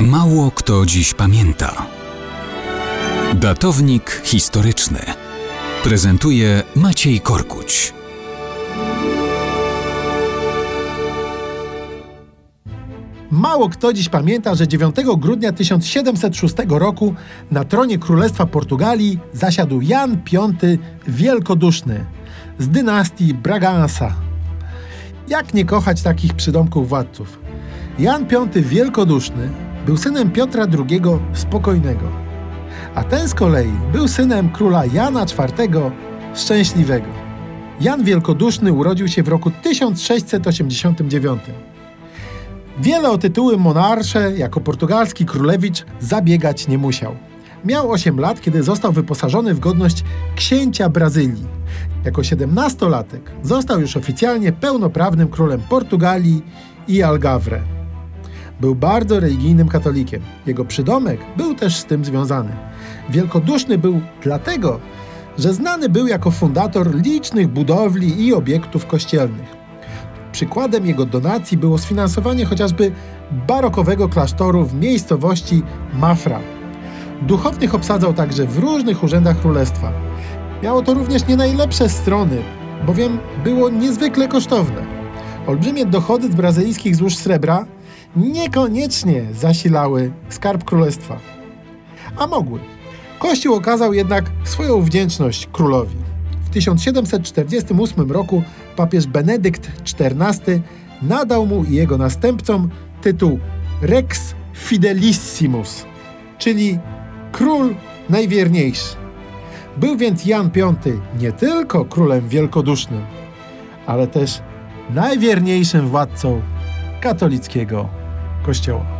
Mało kto dziś pamięta. Datownik historyczny prezentuje Maciej Korkuć. Mało kto dziś pamięta, że 9 grudnia 1706 roku na tronie Królestwa Portugalii zasiadł Jan V Wielkoduszny z dynastii Braganza. Jak nie kochać takich przydomków władców? Jan V Wielkoduszny był synem Piotra II Spokojnego, a ten z kolei był synem króla Jana IV Szczęśliwego. Jan Wielkoduszny urodził się w roku 1689. Wiele o tytuły monarsze jako portugalski królewicz zabiegać nie musiał. Miał 8 lat, kiedy został wyposażony w godność księcia Brazylii. Jako 17-latek został już oficjalnie pełnoprawnym królem Portugalii i Algarve. Był bardzo religijnym katolikiem. Jego przydomek był też z tym związany. Wielkoduszny był dlatego, że znany był jako fundator licznych budowli i obiektów kościelnych. Przykładem jego donacji było sfinansowanie chociażby barokowego klasztoru w miejscowości Mafra. Duchownych obsadzał także w różnych urzędach królestwa. Miało to również nie najlepsze strony, bowiem było niezwykle kosztowne. Olbrzymie dochody z brazylijskich złóż srebra niekoniecznie zasilały skarb królestwa. A mogły. Kościół okazał jednak swoją wdzięczność królowi. W 1748 roku papież Benedykt XIV nadał mu i jego następcom tytuł Rex Fidelissimus, czyli król najwierniejszy. Był więc Jan V nie tylko królem wielkodusznym, ale też najwierniejszym władcą katolickiego kościoła.